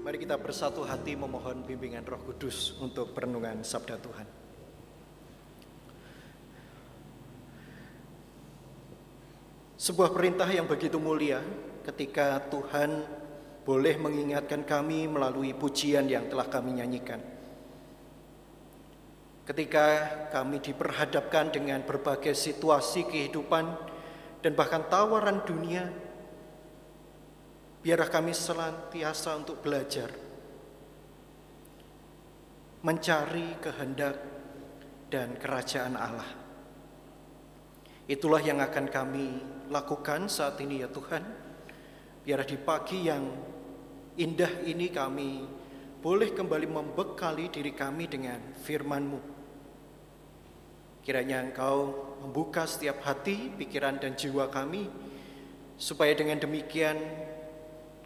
Mari kita bersatu hati memohon bimbingan Roh Kudus untuk perenungan Sabda Tuhan. Sebuah perintah yang begitu mulia ketika Tuhan boleh mengingatkan kami melalui pujian yang telah kami nyanyikan. Ketika kami diperhadapkan dengan berbagai situasi kehidupan dan bahkan tawaran dunia, biarlah kami senantiasa untuk belajar mencari kehendak dan kerajaan Allah. Itulah yang akan kami lakukan saat ini ya Tuhan. Biar di pagi yang indah ini kami boleh kembali membekali diri kami dengan firman-Mu. Kiranya Engkau membuka setiap hati, pikiran dan jiwa kami supaya dengan demikian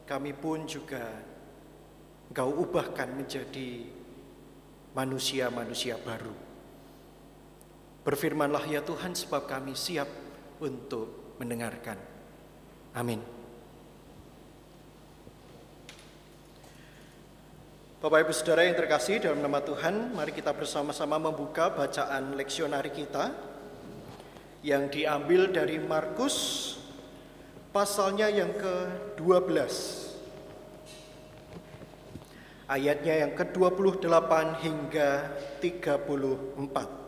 kami pun juga Engkau ubahkan menjadi manusia-manusia baru. Berfirmanlah ya Tuhan sebab kami siap untuk mendengarkan. Amin. Bapak Ibu Saudara yang terkasih dalam nama Tuhan, mari kita bersama-sama membuka bacaan leksionari kita yang diambil dari Markus pasalnya yang ke-12. Ayatnya yang ke-28 hingga 34.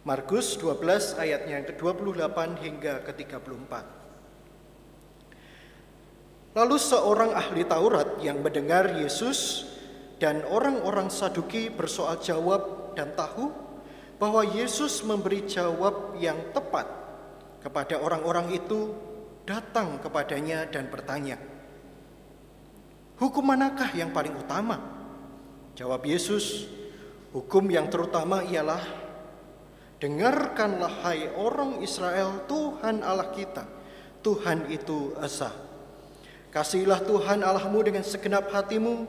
Markus 12 ayatnya yang ke-28 hingga ke-34. Lalu seorang ahli Taurat yang mendengar Yesus dan orang-orang Saduki bersoal jawab dan tahu bahwa Yesus memberi jawab yang tepat kepada orang-orang itu datang kepadanya dan bertanya, "Hukum manakah yang paling utama?" Jawab Yesus, "Hukum yang terutama ialah Dengarkanlah hai orang Israel, Tuhan Allah kita, Tuhan itu Esa. Kasihilah Tuhan Allahmu dengan segenap hatimu,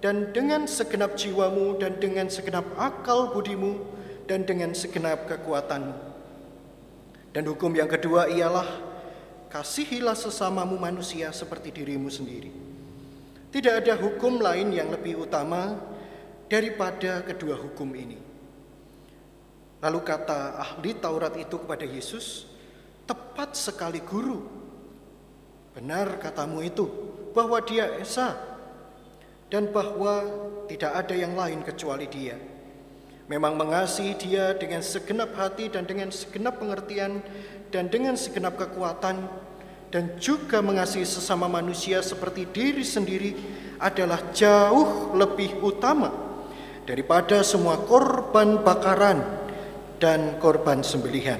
dan dengan segenap jiwamu, dan dengan segenap akal budimu, dan dengan segenap kekuatanmu. Dan hukum yang kedua ialah, kasihilah sesamamu manusia seperti dirimu sendiri. Tidak ada hukum lain yang lebih utama daripada kedua hukum ini. Lalu kata ahli Taurat itu kepada Yesus, "Tepat sekali, Guru. Benar katamu itu, bahwa Dia Esa, dan bahwa tidak ada yang lain kecuali Dia. Memang mengasihi Dia dengan segenap hati dan dengan segenap pengertian dan dengan segenap kekuatan, dan juga mengasihi sesama manusia seperti diri sendiri adalah jauh lebih utama daripada semua korban bakaran." dan korban sembelihan.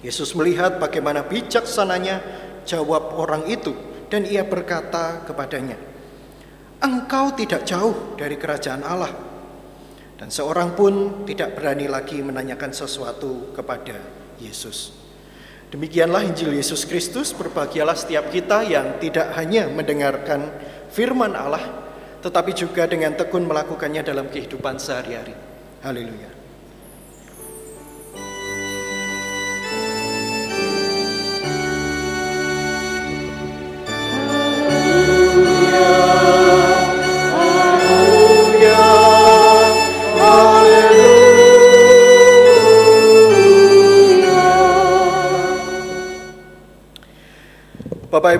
Yesus melihat bagaimana bijaksananya jawab orang itu dan ia berkata kepadanya, Engkau tidak jauh dari kerajaan Allah. Dan seorang pun tidak berani lagi menanyakan sesuatu kepada Yesus. Demikianlah Injil Yesus Kristus, berbahagialah setiap kita yang tidak hanya mendengarkan firman Allah, tetapi juga dengan tekun melakukannya dalam kehidupan sehari-hari. Haleluya.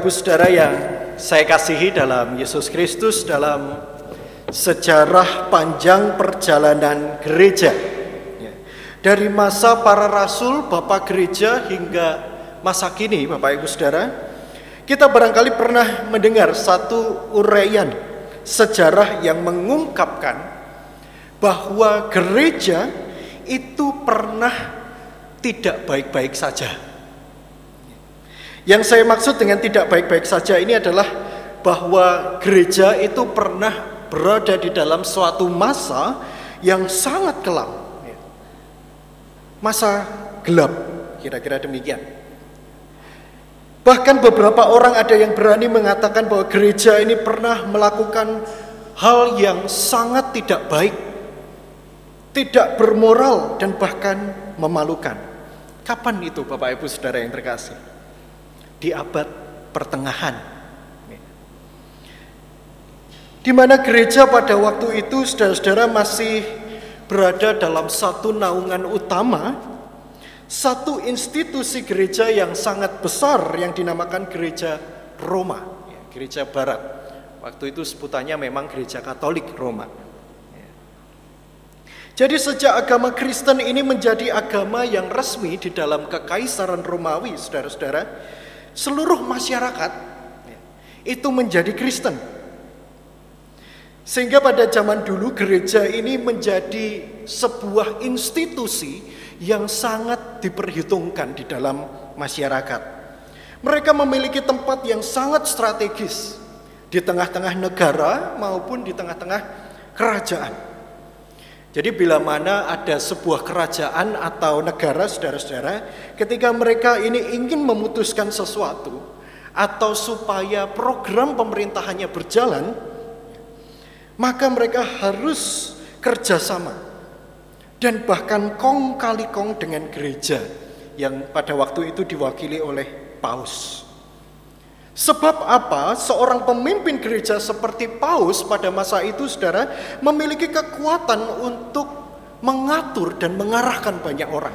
Bapak Ibu Saudara yang saya kasihi dalam Yesus Kristus dalam sejarah panjang perjalanan gereja. Ya. Dari masa para rasul, Bapak gereja hingga masa kini Bapak Ibu Saudara, kita barangkali pernah mendengar satu uraian sejarah yang mengungkapkan bahwa gereja itu pernah tidak baik-baik saja. Yang saya maksud dengan tidak baik-baik saja ini adalah bahwa gereja itu pernah berada di dalam suatu masa yang sangat kelam. Masa gelap, kira-kira demikian. Bahkan beberapa orang ada yang berani mengatakan bahwa gereja ini pernah melakukan hal yang sangat tidak baik, tidak bermoral dan bahkan memalukan. Kapan itu Bapak Ibu Saudara yang terkasih? Di abad pertengahan. Di mana gereja pada waktu itu saudara-saudara masih berada dalam satu naungan utama, satu institusi gereja yang sangat besar yang dinamakan gereja Roma, ya, gereja Barat. Waktu itu sebutannya memang gereja Katolik Roma. Ya. Jadi sejak agama Kristen ini menjadi agama yang resmi di dalam kekaisaran Romawi, saudara-saudara, seluruh masyarakat ya, itu menjadi Kristen. Sehingga pada zaman dulu gereja ini menjadi sebuah institusi yang sangat diperhitungkan di dalam masyarakat. Mereka memiliki tempat yang sangat strategis di tengah-tengah negara maupun di tengah-tengah kerajaan. Jadi bila mana ada sebuah kerajaan atau negara saudara-saudara, ketika mereka ini ingin memutuskan sesuatu atau supaya program pemerintahannya berjalan, maka mereka harus kerjasama dan bahkan kong kali kong dengan gereja yang pada waktu itu diwakili oleh paus. Sebab apa? Seorang pemimpin gereja seperti paus pada masa itu saudara memiliki kekuatan untuk mengatur dan mengarahkan banyak orang.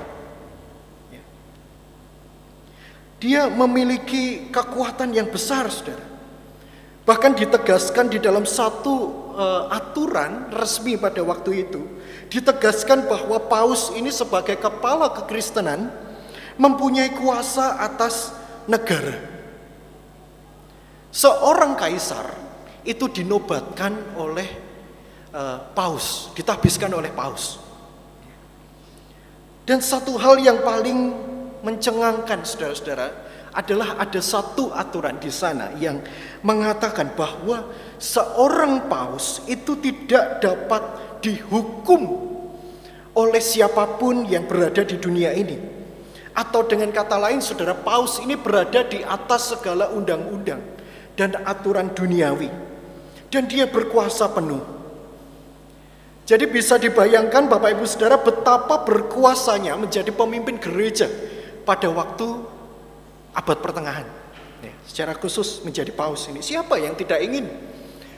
Ya. Dia memiliki kekuatan yang besar saudara. Bahkan ditegaskan di dalam satu uh, aturan resmi pada waktu itu ditegaskan bahwa paus ini sebagai kepala kekristenan mempunyai kuasa atas negara. Seorang kaisar itu dinobatkan oleh uh, paus, ditabiskan oleh paus. Dan satu hal yang paling mencengangkan saudara-saudara adalah ada satu aturan di sana yang mengatakan bahwa seorang paus itu tidak dapat dihukum oleh siapa pun yang berada di dunia ini. Atau dengan kata lain saudara paus ini berada di atas segala undang-undang dan aturan duniawi. Dan dia berkuasa penuh. Jadi bisa dibayangkan Bapak Ibu Saudara betapa berkuasanya menjadi pemimpin gereja pada waktu abad pertengahan. Ya, secara khusus menjadi paus ini. Siapa yang tidak ingin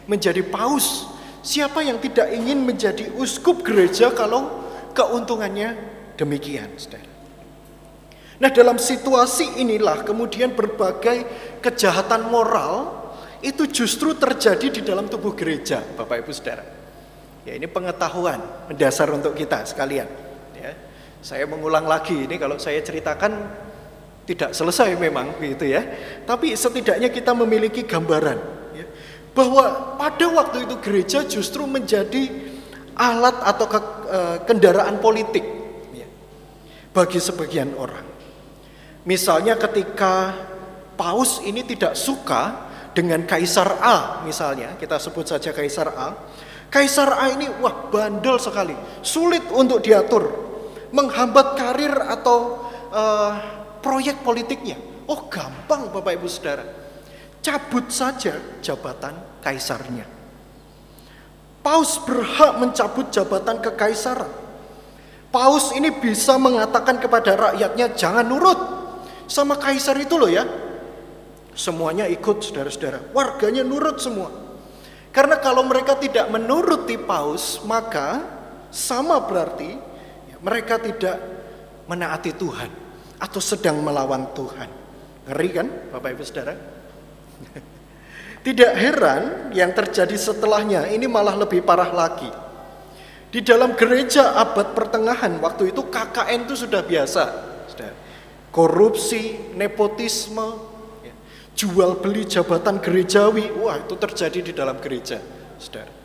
menjadi paus? Siapa yang tidak ingin menjadi uskup gereja kalau keuntungannya demikian, saudara? Nah, dalam situasi inilah kemudian berbagai kejahatan moral itu justru terjadi di dalam tubuh gereja, Bapak Ibu Saudara. Ya, ini pengetahuan mendasar untuk kita sekalian. Ya, saya mengulang lagi ini kalau saya ceritakan tidak selesai memang begitu ya. Tapi setidaknya kita memiliki gambaran ya, bahwa pada waktu itu gereja justru menjadi alat atau ke, e, kendaraan politik ya, bagi sebagian orang. Misalnya ketika paus ini tidak suka dengan kaisar A misalnya, kita sebut saja kaisar A. Kaisar A ini wah bandel sekali, sulit untuk diatur, menghambat karir atau uh, proyek politiknya. Oh gampang Bapak Ibu Saudara. Cabut saja jabatan kaisarnya. Paus berhak mencabut jabatan kekaisaran. Paus ini bisa mengatakan kepada rakyatnya jangan nurut sama kaisar itu loh ya. Semuanya ikut saudara-saudara. Warganya nurut semua. Karena kalau mereka tidak menuruti paus maka sama berarti mereka tidak menaati Tuhan atau sedang melawan Tuhan. Ngeri kan Bapak Ibu Saudara? Tidak heran yang terjadi setelahnya ini malah lebih parah lagi. Di dalam gereja abad pertengahan waktu itu KKN itu sudah biasa. Korupsi, nepotisme, ya, jual beli jabatan gerejawi, wah itu terjadi di dalam gereja. Saudara.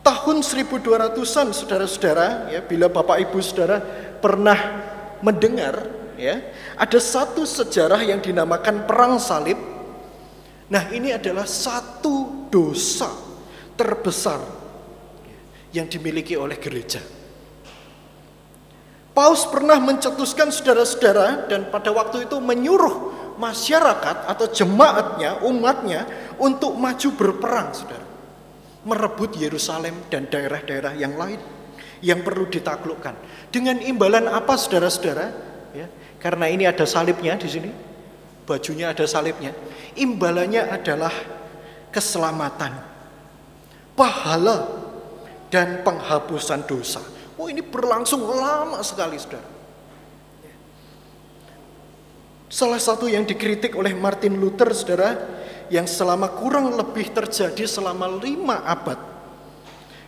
Tahun 1200-an saudara-saudara, ya, bila Bapak Ibu Saudara pernah mendengar ya ada satu sejarah yang dinamakan perang salib nah ini adalah satu dosa terbesar yang dimiliki oleh gereja Paus pernah mencetuskan saudara-saudara dan pada waktu itu menyuruh masyarakat atau jemaatnya, umatnya untuk maju berperang, saudara. Merebut Yerusalem dan daerah-daerah yang lain yang perlu ditaklukkan. Dengan imbalan apa saudara-saudara? Ya, karena ini ada salibnya di sini. bajunya ada salibnya. Imbalannya adalah keselamatan, pahala, dan penghapusan dosa. Oh ini berlangsung lama sekali saudara. Salah satu yang dikritik oleh Martin Luther saudara, yang selama kurang lebih terjadi selama lima abad.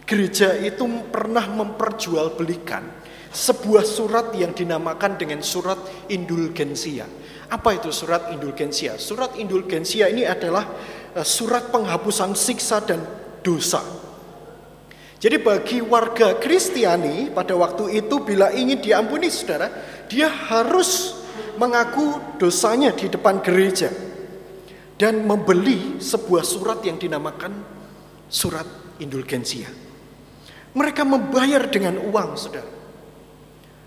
Gereja itu pernah memperjualbelikan sebuah surat yang dinamakan dengan surat indulgensia. Apa itu surat indulgensia? Surat indulgensia ini adalah eh, surat penghapusan siksa dan dosa jadi bagi warga Kristiani pada waktu itu bila ingin diampuni saudara, dia harus mengaku dosanya di depan gereja dan membeli sebuah surat yang dinamakan surat indulgensia. Mereka membayar dengan uang, saudara.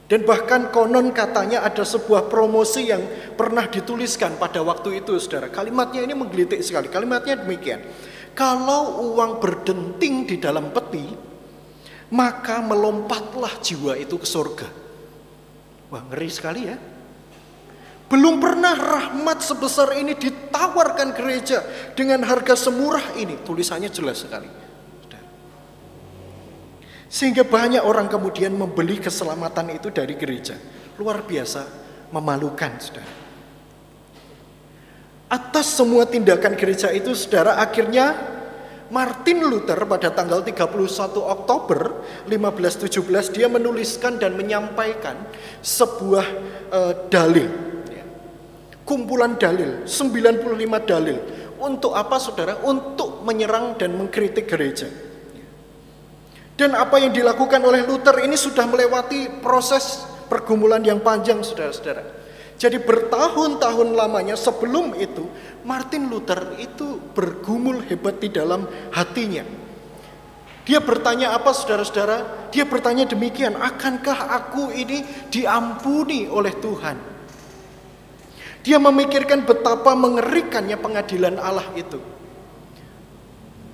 Dan bahkan konon katanya ada sebuah promosi yang pernah dituliskan pada waktu itu, saudara. Kalimatnya ini menggelitik sekali. Kalimatnya demikian. Kalau uang berdenting di dalam peti, maka melompatlah jiwa itu ke surga. Wah, ngeri sekali ya. Belum pernah rahmat sebesar ini ditawarkan gereja dengan harga semurah ini. Tulisannya jelas sekali. Sehingga banyak orang kemudian membeli keselamatan itu dari gereja. Luar biasa, memalukan, saudara. Atas semua tindakan gereja itu saudara akhirnya Martin Luther pada tanggal 31 Oktober 1517 dia menuliskan dan menyampaikan sebuah uh, dalil. Kumpulan dalil 95 dalil. Untuk apa saudara? Untuk menyerang dan mengkritik gereja. Dan apa yang dilakukan oleh Luther ini sudah melewati proses pergumulan yang panjang saudara-saudara jadi bertahun-tahun lamanya sebelum itu Martin Luther itu bergumul hebat di dalam hatinya. Dia bertanya apa saudara-saudara? Dia bertanya demikian, akankah aku ini diampuni oleh Tuhan? Dia memikirkan betapa mengerikannya pengadilan Allah itu.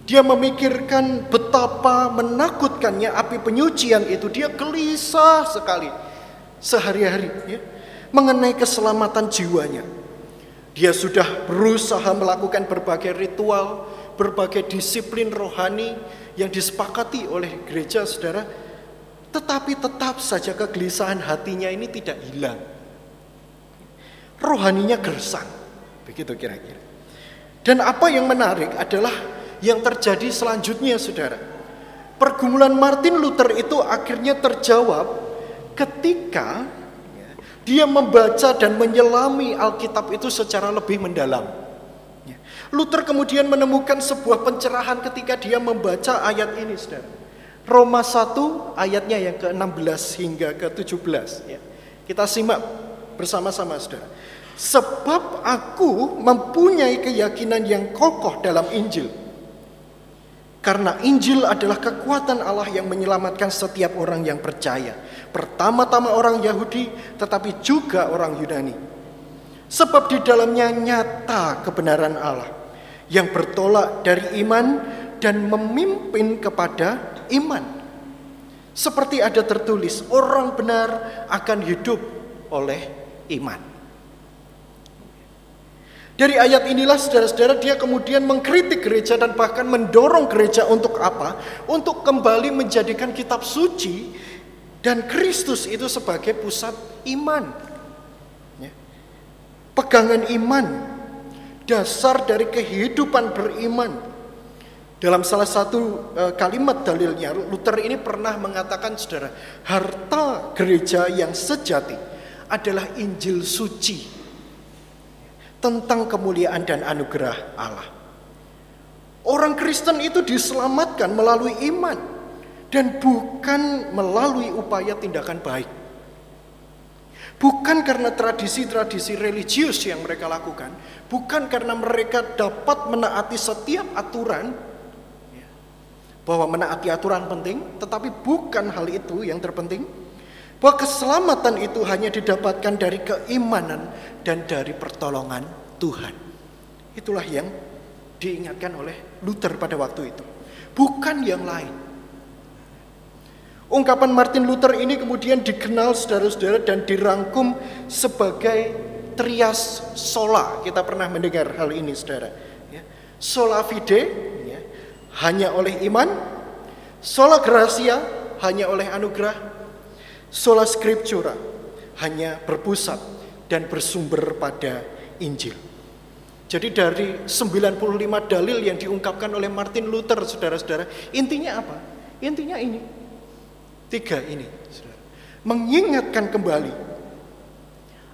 Dia memikirkan betapa menakutkannya api penyucian itu. Dia gelisah sekali sehari-hari. Ya mengenai keselamatan jiwanya. Dia sudah berusaha melakukan berbagai ritual, berbagai disiplin rohani yang disepakati oleh gereja saudara. Tetapi tetap saja kegelisahan hatinya ini tidak hilang. Rohaninya gersang. Begitu kira-kira. Dan apa yang menarik adalah yang terjadi selanjutnya saudara. Pergumulan Martin Luther itu akhirnya terjawab ketika dia membaca dan menyelami Alkitab itu secara lebih mendalam. Ya. Luther kemudian menemukan sebuah pencerahan ketika dia membaca ayat ini, saudara. Roma 1 ayatnya yang ke-16 hingga ke-17. Ya. Kita simak bersama-sama, saudara. Sebab aku mempunyai keyakinan yang kokoh dalam Injil. Karena Injil adalah kekuatan Allah yang menyelamatkan setiap orang yang percaya Pertama-tama orang Yahudi tetapi juga orang Yunani. Sebab di dalamnya nyata kebenaran Allah yang bertolak dari iman dan memimpin kepada iman. Seperti ada tertulis, orang benar akan hidup oleh iman. Dari ayat inilah saudara-saudara dia kemudian mengkritik gereja dan bahkan mendorong gereja untuk apa? Untuk kembali menjadikan kitab suci dan Kristus itu sebagai pusat iman. Ya. Pegangan iman, dasar dari kehidupan beriman. Dalam salah satu uh, kalimat dalilnya, Luther ini pernah mengatakan saudara, harta gereja yang sejati adalah Injil suci tentang kemuliaan dan anugerah Allah. Orang Kristen itu diselamatkan melalui iman dan bukan melalui upaya tindakan baik. Bukan karena tradisi-tradisi religius yang mereka lakukan, bukan karena mereka dapat menaati setiap aturan, ya, bahwa menaati aturan penting, tetapi bukan hal itu yang terpenting. Bahwa keselamatan itu hanya didapatkan dari keimanan dan dari pertolongan Tuhan. Itulah yang diingatkan oleh Luther pada waktu itu. Bukan yang lain. Ungkapan Martin Luther ini kemudian dikenal saudara-saudara dan dirangkum sebagai trias sola. Kita pernah mendengar hal ini, saudara. Ya. Sola fide, ya, hanya oleh iman. Sola gracia, hanya oleh anugerah. Sola scriptura, hanya berpusat dan bersumber pada Injil. Jadi dari 95 dalil yang diungkapkan oleh Martin Luther, saudara-saudara, intinya apa? Intinya ini. Tiga ini. Mengingatkan kembali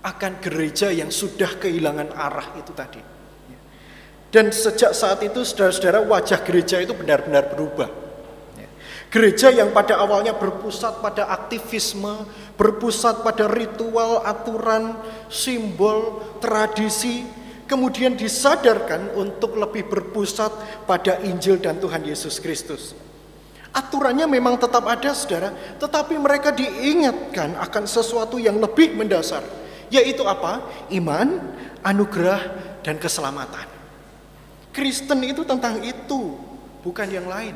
akan gereja yang sudah kehilangan arah itu tadi. Dan sejak saat itu saudara-saudara wajah gereja itu benar-benar berubah. Gereja yang pada awalnya berpusat pada aktivisme, berpusat pada ritual, aturan, simbol, tradisi, kemudian disadarkan untuk lebih berpusat pada Injil dan Tuhan Yesus Kristus. Aturannya memang tetap ada, saudara, tetapi mereka diingatkan akan sesuatu yang lebih mendasar, yaitu apa? Iman, anugerah, dan keselamatan. Kristen itu tentang itu, bukan yang lain.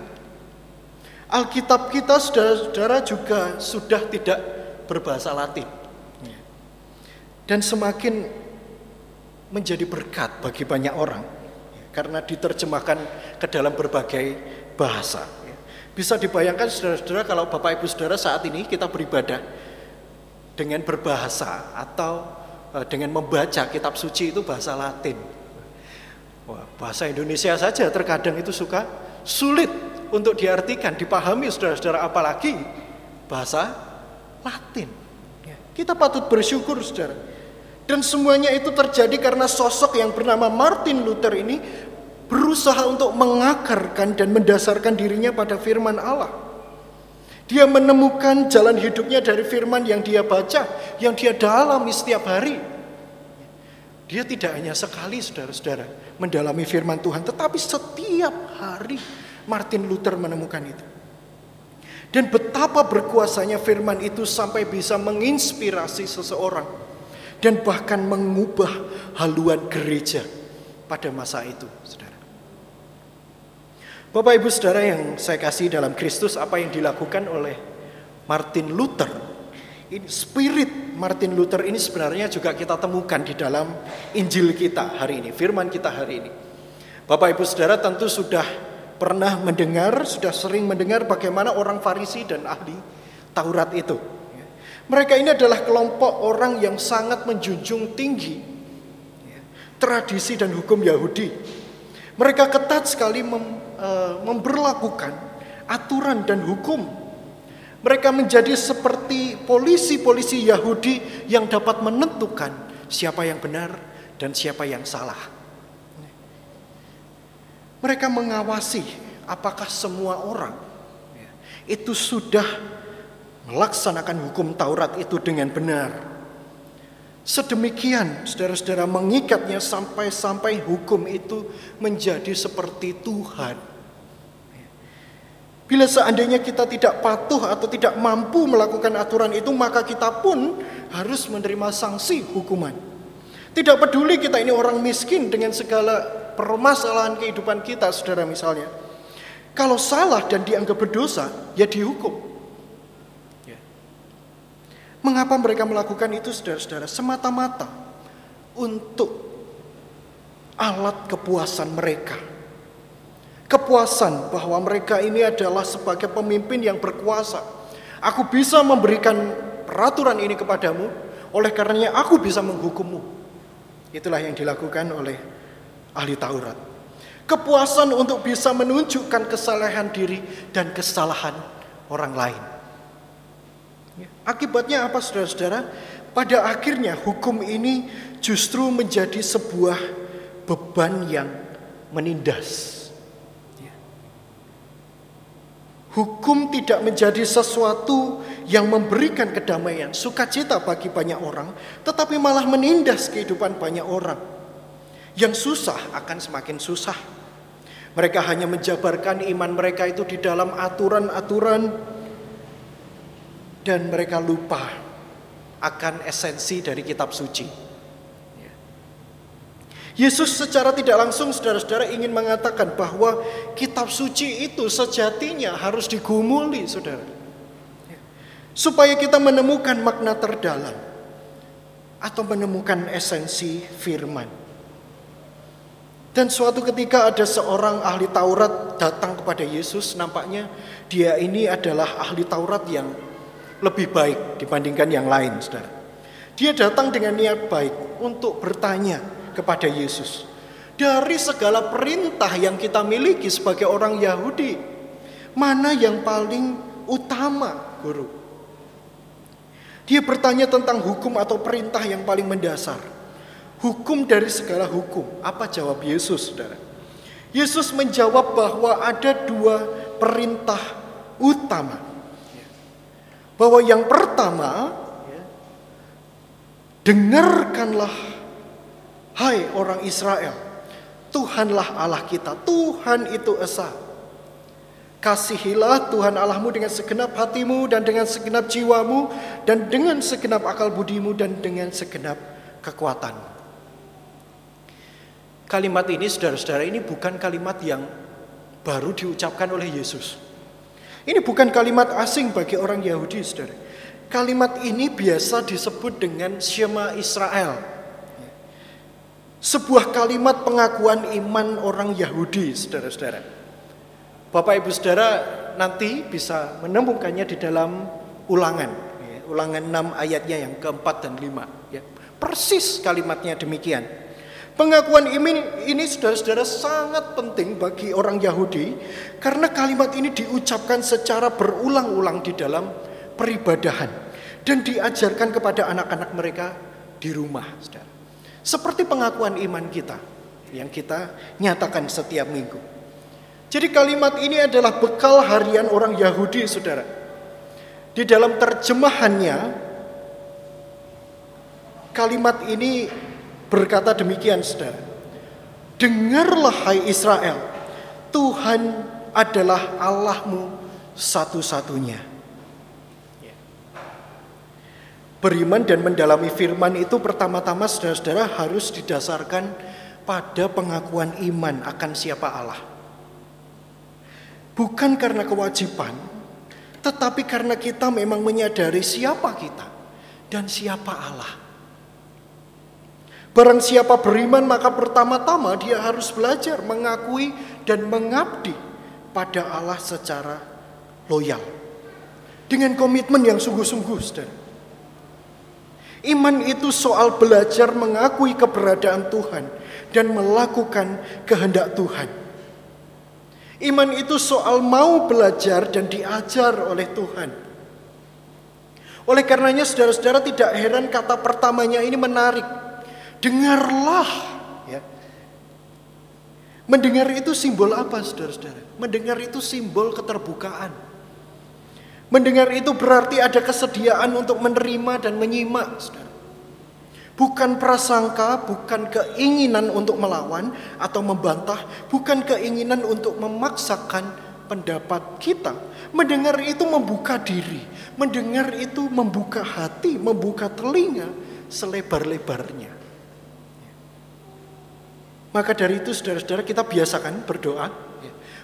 Alkitab kita saudara-saudara juga sudah tidak berbahasa Latin. Dan semakin menjadi berkat bagi banyak orang karena diterjemahkan ke dalam berbagai bahasa. Bisa dibayangkan saudara-saudara kalau Bapak Ibu Saudara saat ini kita beribadah dengan berbahasa atau e, dengan membaca kitab suci itu bahasa Latin. Wah, bahasa Indonesia saja terkadang itu suka sulit untuk diartikan, dipahami saudara-saudara apalagi bahasa Latin. Ya, kita patut bersyukur saudara. Dan semuanya itu terjadi karena sosok yang bernama Martin Luther ini berusaha untuk mengakarkan dan mendasarkan dirinya pada firman Allah. Dia menemukan jalan hidupnya dari firman yang dia baca, yang dia dalami setiap hari. Dia tidak hanya sekali saudara-saudara mendalami firman Tuhan, tetapi setiap hari Martin Luther menemukan itu. Dan betapa berkuasanya firman itu sampai bisa menginspirasi seseorang dan bahkan mengubah haluan gereja pada masa itu, Saudara. Bapak Ibu Saudara yang saya kasih dalam Kristus apa yang dilakukan oleh Martin Luther. Ini spirit Martin Luther ini sebenarnya juga kita temukan di dalam Injil kita hari ini, firman kita hari ini. Bapak Ibu Saudara tentu sudah pernah mendengar, sudah sering mendengar bagaimana orang Farisi dan ahli Taurat itu. Mereka ini adalah kelompok orang yang sangat menjunjung tinggi tradisi dan hukum Yahudi. Mereka ketat sekali e, memperlakukan aturan dan hukum. Mereka menjadi seperti polisi-polisi Yahudi yang dapat menentukan siapa yang benar dan siapa yang salah. Mereka mengawasi apakah semua orang ya, itu sudah melaksanakan hukum Taurat itu dengan benar. Sedemikian saudara-saudara mengikatnya sampai-sampai hukum itu menjadi seperti Tuhan. Bila seandainya kita tidak patuh atau tidak mampu melakukan aturan itu, maka kita pun harus menerima sanksi hukuman. Tidak peduli kita ini orang miskin dengan segala permasalahan kehidupan kita, saudara misalnya. Kalau salah dan dianggap berdosa, ya dihukum. Ya. Mengapa mereka melakukan itu, saudara-saudara? Semata-mata untuk alat kepuasan mereka. Kepuasan bahwa mereka ini adalah sebagai pemimpin yang berkuasa. Aku bisa memberikan peraturan ini kepadamu, oleh karenanya aku bisa menghukummu. Itulah yang dilakukan oleh ahli Taurat. Kepuasan untuk bisa menunjukkan kesalahan diri dan kesalahan orang lain. Ya, akibatnya apa saudara-saudara? Pada akhirnya hukum ini justru menjadi sebuah beban yang menindas. Ya. Hukum tidak menjadi sesuatu yang memberikan kedamaian, sukacita bagi banyak orang, tetapi malah menindas kehidupan banyak orang. Yang susah akan semakin susah. Mereka hanya menjabarkan iman mereka itu di dalam aturan-aturan dan mereka lupa akan esensi dari kitab suci. Yesus secara tidak langsung saudara-saudara ingin mengatakan bahwa kitab suci itu sejatinya harus digumuli saudara. Ya. Supaya kita menemukan makna terdalam atau menemukan esensi firman. Dan suatu ketika ada seorang ahli Taurat datang kepada Yesus, nampaknya dia ini adalah ahli Taurat yang lebih baik dibandingkan yang lain, Saudara. Dia datang dengan niat baik untuk bertanya kepada Yesus. Dari segala perintah yang kita miliki sebagai orang Yahudi, mana yang paling utama, Guru? Dia bertanya tentang hukum atau perintah yang paling mendasar. Hukum dari segala hukum. Apa jawab Yesus, saudara? Yesus menjawab bahwa ada dua perintah utama. Bahwa yang pertama, dengarkanlah, hai orang Israel, Tuhanlah Allah kita, Tuhan itu Esa. Kasihilah Tuhan Allahmu dengan segenap hatimu dan dengan segenap jiwamu dan dengan segenap akal budimu dan dengan segenap kekuatanmu. Kalimat ini saudara-saudara ini bukan kalimat yang baru diucapkan oleh Yesus. Ini bukan kalimat asing bagi orang Yahudi saudara. Kalimat ini biasa disebut dengan Shema Israel. Sebuah kalimat pengakuan iman orang Yahudi saudara-saudara. Bapak ibu saudara nanti bisa menemukannya di dalam ulangan. Ulangan 6 ayatnya yang keempat dan lima. Ya. Persis kalimatnya demikian. Pengakuan iman ini saudara-saudara sangat penting bagi orang Yahudi karena kalimat ini diucapkan secara berulang-ulang di dalam peribadahan dan diajarkan kepada anak-anak mereka di rumah. Saudara. Seperti pengakuan iman kita yang kita nyatakan setiap minggu. Jadi kalimat ini adalah bekal harian orang Yahudi, saudara. Di dalam terjemahannya, kalimat ini berkata demikian saudara. Dengarlah hai Israel, Tuhan adalah Allahmu satu-satunya. Beriman dan mendalami firman itu pertama-tama saudara-saudara harus didasarkan pada pengakuan iman akan siapa Allah. Bukan karena kewajiban, tetapi karena kita memang menyadari siapa kita dan siapa Allah. Barang siapa beriman maka pertama-tama dia harus belajar mengakui dan mengabdi pada Allah secara loyal. Dengan komitmen yang sungguh-sungguh, saudara. Iman itu soal belajar mengakui keberadaan Tuhan dan melakukan kehendak Tuhan. Iman itu soal mau belajar dan diajar oleh Tuhan. Oleh karenanya saudara-saudara tidak heran kata pertamanya ini menarik dengarlah ya. Mendengar itu simbol apa saudara-saudara? Mendengar itu simbol keterbukaan. Mendengar itu berarti ada kesediaan untuk menerima dan menyimak saudara. Bukan prasangka, bukan keinginan untuk melawan atau membantah, bukan keinginan untuk memaksakan pendapat kita. Mendengar itu membuka diri, mendengar itu membuka hati, membuka telinga selebar-lebarnya. Maka dari itu saudara-saudara kita biasakan berdoa.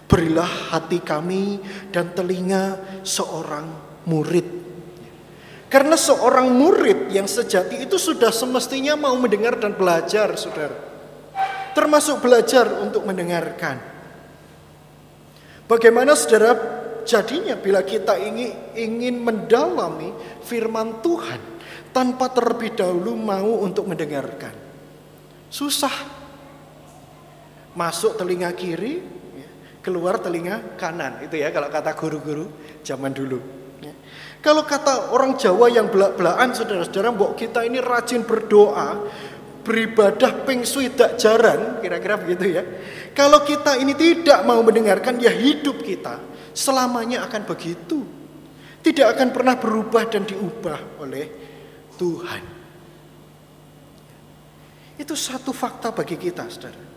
Berilah hati kami dan telinga seorang murid. Karena seorang murid yang sejati itu sudah semestinya mau mendengar dan belajar, saudara. Termasuk belajar untuk mendengarkan. Bagaimana saudara jadinya bila kita ingin, ingin mendalami firman Tuhan tanpa terlebih dahulu mau untuk mendengarkan. Susah masuk telinga kiri, keluar telinga kanan. Itu ya kalau kata guru-guru zaman dulu. Ya. Kalau kata orang Jawa yang belak-belakan saudara-saudara, mbok kita ini rajin berdoa, beribadah ping swidak jaran, kira-kira begitu ya. Kalau kita ini tidak mau mendengarkan, ya hidup kita selamanya akan begitu. Tidak akan pernah berubah dan diubah oleh Tuhan. Itu satu fakta bagi kita, saudara.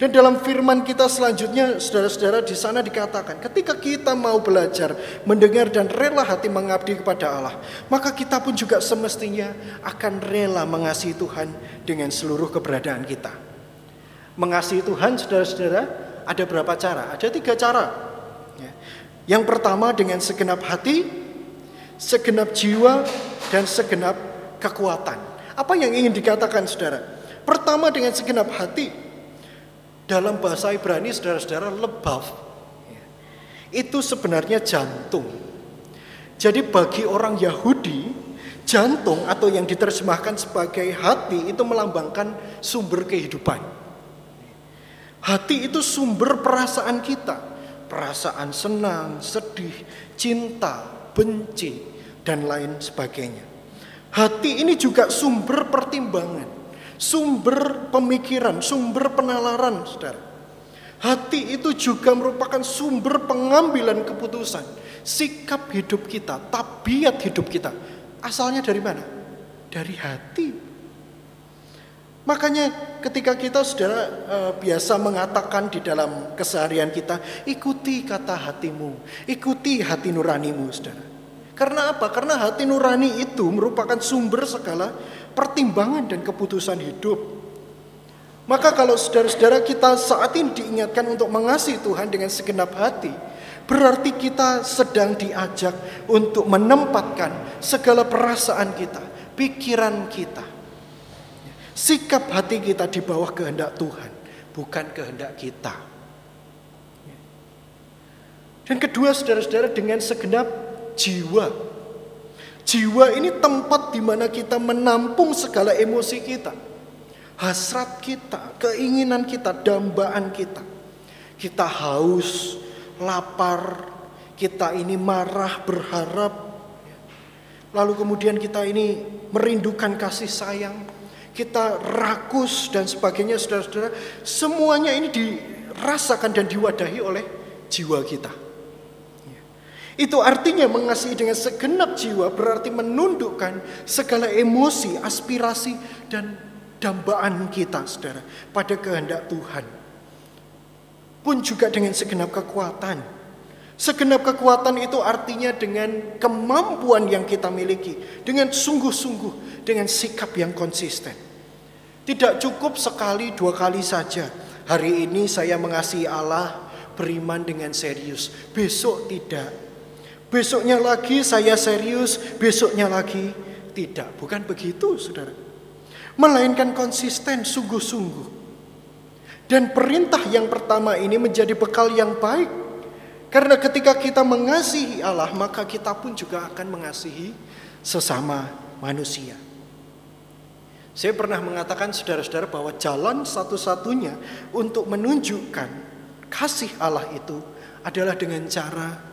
Dan dalam firman kita selanjutnya, saudara-saudara di sana dikatakan, ketika kita mau belajar, mendengar dan rela hati mengabdi kepada Allah, maka kita pun juga semestinya akan rela mengasihi Tuhan dengan seluruh keberadaan kita. Mengasihi Tuhan, saudara-saudara, ada berapa cara? Ada tiga cara. Ya. Yang pertama dengan segenap hati, segenap jiwa, dan segenap kekuatan. Apa yang ingin dikatakan saudara? Pertama dengan segenap hati. Dalam bahasa Ibrani saudara-saudara lebav. Itu sebenarnya jantung. Jadi bagi orang Yahudi, jantung atau yang diterjemahkan sebagai hati itu melambangkan sumber kehidupan. Hati itu sumber perasaan kita. Perasaan senang, sedih, cinta, benci, dan lain sebagainya. Hati ini juga sumber pertimbangan, sumber pemikiran, sumber penalaran, saudara. Hati itu juga merupakan sumber pengambilan keputusan, sikap hidup kita, tabiat hidup kita. Asalnya dari mana? Dari hati. Makanya ketika kita sudah uh, biasa mengatakan di dalam keseharian kita, ikuti kata hatimu, ikuti hati nuranimu, saudara. Karena apa? Karena hati nurani itu merupakan sumber segala pertimbangan dan keputusan hidup. Maka kalau saudara-saudara kita saat ini diingatkan untuk mengasihi Tuhan dengan segenap hati, berarti kita sedang diajak untuk menempatkan segala perasaan kita, pikiran kita, Sikap hati kita di bawah kehendak Tuhan, bukan kehendak kita. Dan kedua saudara-saudara dengan segenap jiwa. Jiwa ini tempat di mana kita menampung segala emosi kita. Hasrat kita, keinginan kita, dambaan kita. Kita haus, lapar, kita ini marah, berharap. Lalu kemudian kita ini merindukan kasih sayang kita rakus dan sebagainya saudara-saudara, semuanya ini dirasakan dan diwadahi oleh jiwa kita. Itu artinya mengasihi dengan segenap jiwa berarti menundukkan segala emosi, aspirasi dan dambaan kita saudara pada kehendak Tuhan. Pun juga dengan segenap kekuatan. Segenap kekuatan itu artinya dengan kemampuan yang kita miliki, dengan sungguh-sungguh dengan sikap yang konsisten. Tidak cukup sekali dua kali saja. Hari ini saya mengasihi Allah, beriman dengan serius. Besok tidak. Besoknya lagi saya serius, besoknya lagi tidak. Bukan begitu, saudara. Melainkan konsisten, sungguh-sungguh. Dan perintah yang pertama ini menjadi bekal yang baik. Karena ketika kita mengasihi Allah, maka kita pun juga akan mengasihi sesama manusia. Saya pernah mengatakan saudara-saudara bahwa jalan satu-satunya untuk menunjukkan kasih Allah itu adalah dengan cara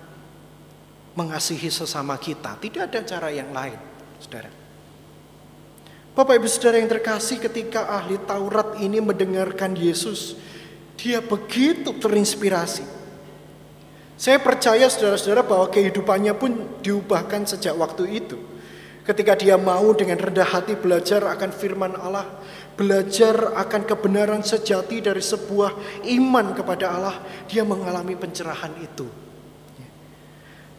mengasihi sesama kita. Tidak ada cara yang lain, saudara. Bapak Ibu Saudara yang terkasih ketika ahli Taurat ini mendengarkan Yesus, dia begitu terinspirasi. Saya percaya saudara-saudara bahwa kehidupannya pun diubahkan sejak waktu itu. Ketika dia mau dengan rendah hati belajar akan firman Allah, belajar akan kebenaran sejati dari sebuah iman kepada Allah, dia mengalami pencerahan itu.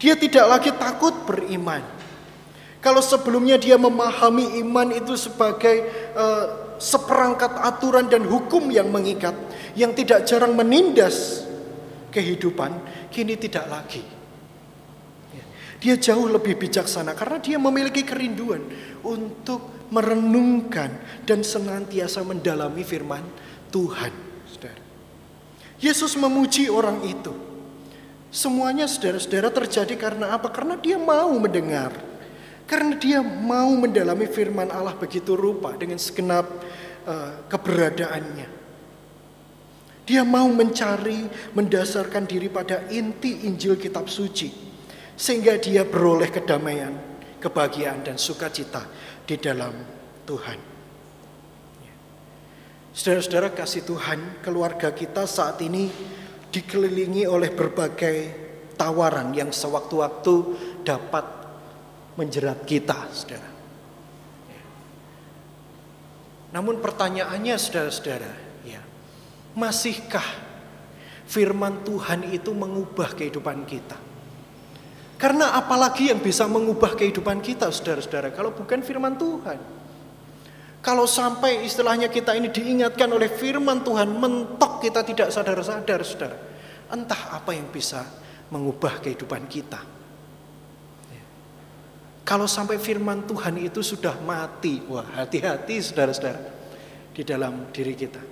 Dia tidak lagi takut beriman. Kalau sebelumnya dia memahami iman itu sebagai uh, seperangkat aturan dan hukum yang mengikat, yang tidak jarang menindas kehidupan, kini tidak lagi. Dia jauh lebih bijaksana karena dia memiliki kerinduan untuk merenungkan dan senantiasa mendalami firman Tuhan. Yesus memuji orang itu. Semuanya saudara-saudara terjadi karena apa? Karena dia mau mendengar. Karena dia mau mendalami firman Allah begitu rupa dengan segenap uh, keberadaannya. Dia mau mencari, mendasarkan diri pada inti Injil Kitab Suci sehingga dia beroleh kedamaian, kebahagiaan dan sukacita di dalam Tuhan. Saudara-saudara kasih Tuhan, keluarga kita saat ini dikelilingi oleh berbagai tawaran yang sewaktu-waktu dapat menjerat kita, saudara. Namun pertanyaannya saudara-saudara, ya, masihkah firman Tuhan itu mengubah kehidupan kita? Karena apalagi yang bisa mengubah kehidupan kita saudara-saudara kalau bukan firman Tuhan. Kalau sampai istilahnya kita ini diingatkan oleh firman Tuhan mentok kita tidak sadar-sadar saudara. Entah apa yang bisa mengubah kehidupan kita. Kalau sampai firman Tuhan itu sudah mati, wah hati-hati saudara-saudara di dalam diri kita.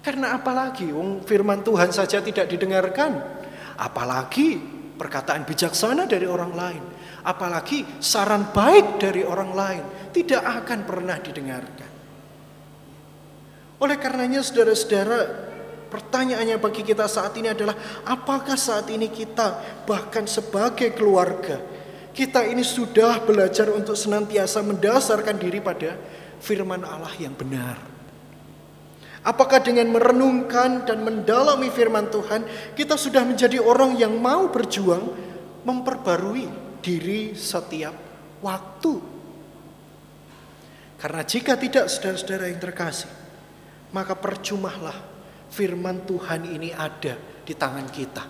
Karena apalagi wong firman Tuhan saja tidak didengarkan, apalagi perkataan bijaksana dari orang lain, apalagi saran baik dari orang lain tidak akan pernah didengarkan. Oleh karenanya saudara-saudara, pertanyaannya bagi kita saat ini adalah apakah saat ini kita bahkan sebagai keluarga kita ini sudah belajar untuk senantiasa mendasarkan diri pada firman Allah yang benar. Apakah dengan merenungkan dan mendalami firman Tuhan, kita sudah menjadi orang yang mau berjuang memperbarui diri setiap waktu? Karena jika tidak, saudara-saudara yang terkasih, maka percumalah firman Tuhan ini ada di tangan kita.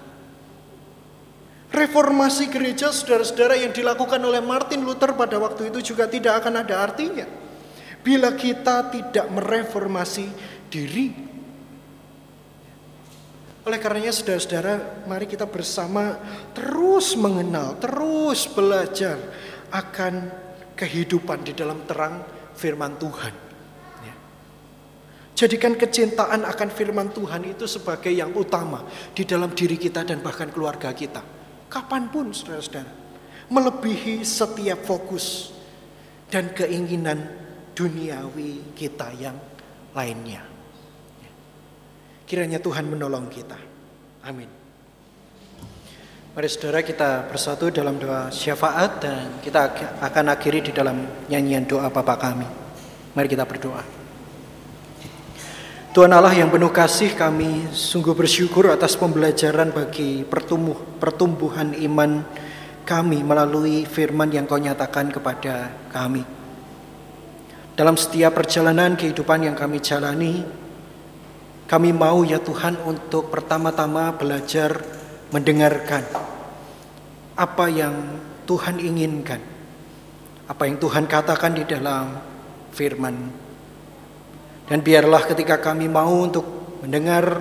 Reformasi gereja saudara-saudara yang dilakukan oleh Martin Luther pada waktu itu juga tidak akan ada artinya. Bila kita tidak mereformasi diri. Oleh karenanya saudara-saudara mari kita bersama terus mengenal, terus belajar akan kehidupan di dalam terang firman Tuhan. Jadikan kecintaan akan firman Tuhan itu sebagai yang utama di dalam diri kita dan bahkan keluarga kita. Kapan pun saudara-saudara. Melebihi setiap fokus dan keinginan duniawi kita yang lainnya. Kiranya Tuhan menolong kita. Amin. Mari saudara kita bersatu dalam doa syafaat dan kita akan akhiri di dalam nyanyian doa Bapa kami. Mari kita berdoa. Tuhan Allah yang penuh kasih kami sungguh bersyukur atas pembelajaran bagi pertumbuh, pertumbuhan iman kami melalui firman yang kau nyatakan kepada kami. Dalam setiap perjalanan kehidupan yang kami jalani, kami mau ya Tuhan untuk pertama-tama belajar mendengarkan apa yang Tuhan inginkan, apa yang Tuhan katakan di dalam firman dan biarlah ketika kami mau untuk mendengar,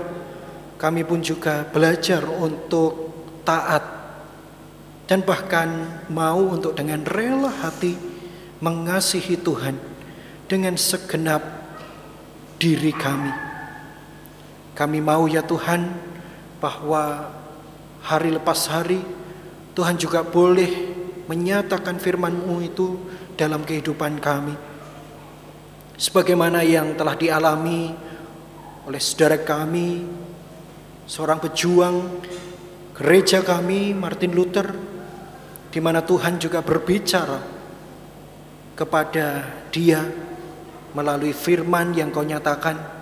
kami pun juga belajar untuk taat dan bahkan mau untuk dengan rela hati mengasihi Tuhan dengan segenap diri kami. Kami mau ya Tuhan bahwa hari lepas hari Tuhan juga boleh menyatakan firman-Mu itu dalam kehidupan kami. Sebagaimana yang telah dialami oleh saudara kami, seorang pejuang gereja kami, Martin Luther, di mana Tuhan juga berbicara kepada dia melalui firman yang kau nyatakan,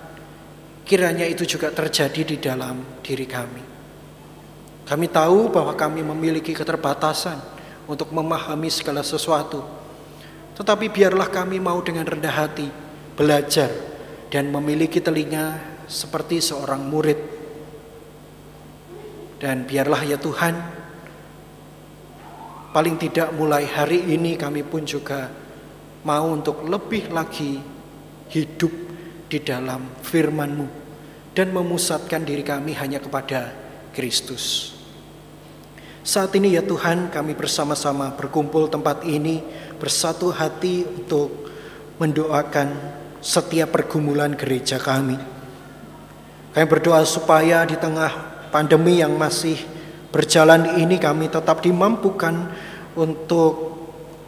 kiranya itu juga terjadi di dalam diri kami. Kami tahu bahwa kami memiliki keterbatasan untuk memahami segala sesuatu, tetapi biarlah kami mau dengan rendah hati belajar dan memiliki telinga seperti seorang murid. Dan biarlah ya Tuhan, paling tidak mulai hari ini kami pun juga mau untuk lebih lagi hidup di dalam firman-Mu dan memusatkan diri kami hanya kepada Kristus. Saat ini ya Tuhan kami bersama-sama berkumpul tempat ini bersatu hati untuk mendoakan setiap pergumulan gereja kami. Kami berdoa supaya di tengah pandemi yang masih berjalan ini kami tetap dimampukan untuk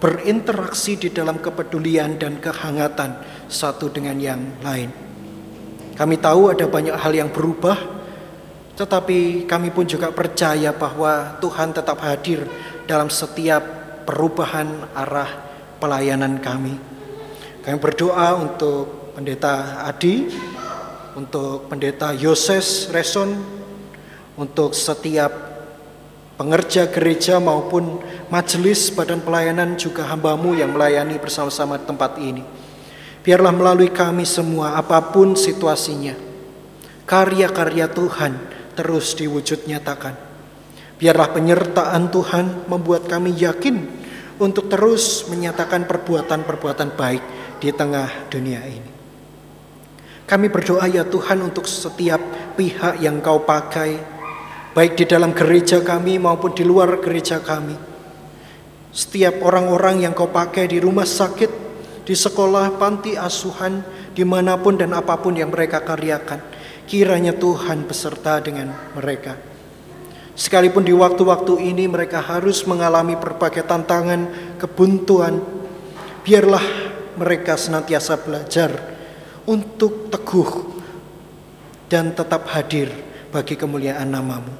berinteraksi di dalam kepedulian dan kehangatan satu dengan yang lain. Kami tahu ada banyak hal yang berubah, tetapi kami pun juga percaya bahwa Tuhan tetap hadir dalam setiap perubahan arah pelayanan kami. Kami berdoa untuk pendeta Adi, untuk pendeta Yoses Reson, untuk setiap pengerja gereja maupun majelis badan pelayanan juga hambamu yang melayani bersama-sama tempat ini. Biarlah melalui kami semua apa pun situasinya, karya-karya Tuhan terus diwujud nyatakan. Biarlah penyertaan Tuhan membuat kami yakin untuk terus menyatakan perbuatan-perbuatan baik di tengah dunia ini. Kami berdoa ya Tuhan untuk setiap pihak yang kau pakai, baik di dalam gereja kami maupun di luar gereja kami. Setiap orang-orang yang kau pakai di rumah sakit, di sekolah, panti asuhan, di mana pun dan apa pun yang mereka karyakan. Kiranya Tuhan beserta dengan mereka. Sekalipun di waktu-waktu ini mereka harus mengalami berbagai tantangan, kebuntuan, biarlah mereka senantiasa belajar untuk teguh dan tetap hadir bagi kemuliaan namamu.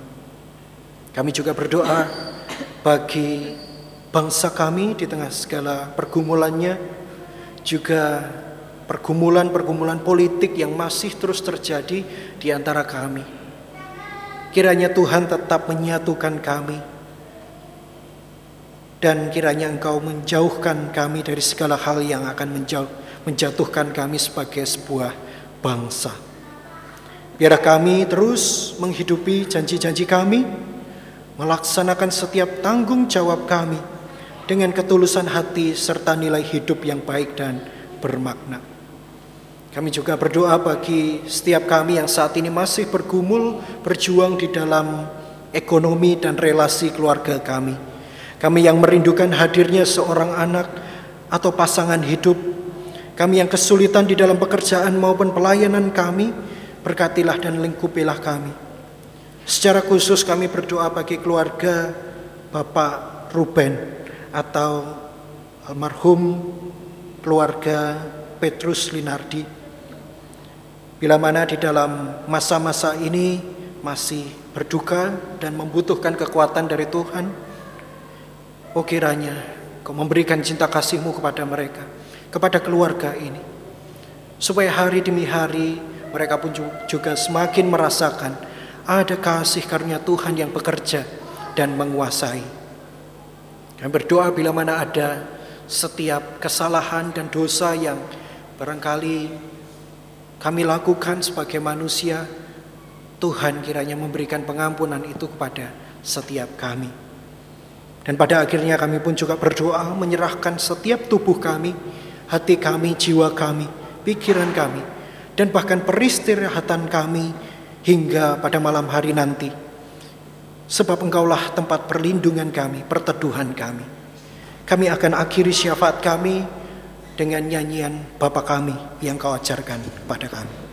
Kami juga berdoa bagi bangsa kami di tengah segala pergumulannya, juga pergumulan-pergumulan politik yang masih terus terjadi di antara kami. Kiranya Tuhan tetap menyatukan kami dan kiranya Engkau menjauhkan kami dari segala hal yang akan menjauh, menjatuhkan kami sebagai sebuah bangsa. Biarlah kami terus menghidupi janji-janji kami, melaksanakan setiap tanggung jawab kami dengan ketulusan hati serta nilai hidup yang baik dan bermakna. Kami juga berdoa bagi setiap kami yang saat ini masih bergumul berjuang di dalam ekonomi dan relasi keluarga kami. Kami yang merindukan hadirnya seorang anak atau pasangan hidup. Kami yang kesulitan di dalam pekerjaan maupun pelayanan kami, berkatilah dan lingkupilah kami. Secara khusus kami berdoa bagi keluarga Bapak Ruben atau almarhum keluarga Petrus Linardi Bila mana di dalam masa-masa ini masih berduka dan membutuhkan kekuatan dari Tuhan, oh kiranya kau memberikan cinta kasihmu kepada mereka, kepada keluarga ini. Supaya hari demi hari mereka pun juga semakin merasakan ada kasih karunia Tuhan yang bekerja dan menguasai. Dan berdoa bila mana ada setiap kesalahan dan dosa yang barangkali kami lakukan sebagai manusia, Tuhan kiranya memberikan pengampunan itu kepada setiap kami. Dan pada akhirnya kami pun juga berdoa menyerahkan setiap tubuh kami, hati kami, jiwa kami, pikiran kami, dan bahkan peristirahatan kami hingga pada malam hari nanti. Sebab engkaulah tempat perlindungan kami, perteduhan kami. Kami akan akhiri syafaat kami dengan nyanyian Bapa kami yang kau ajarkan kepada kami.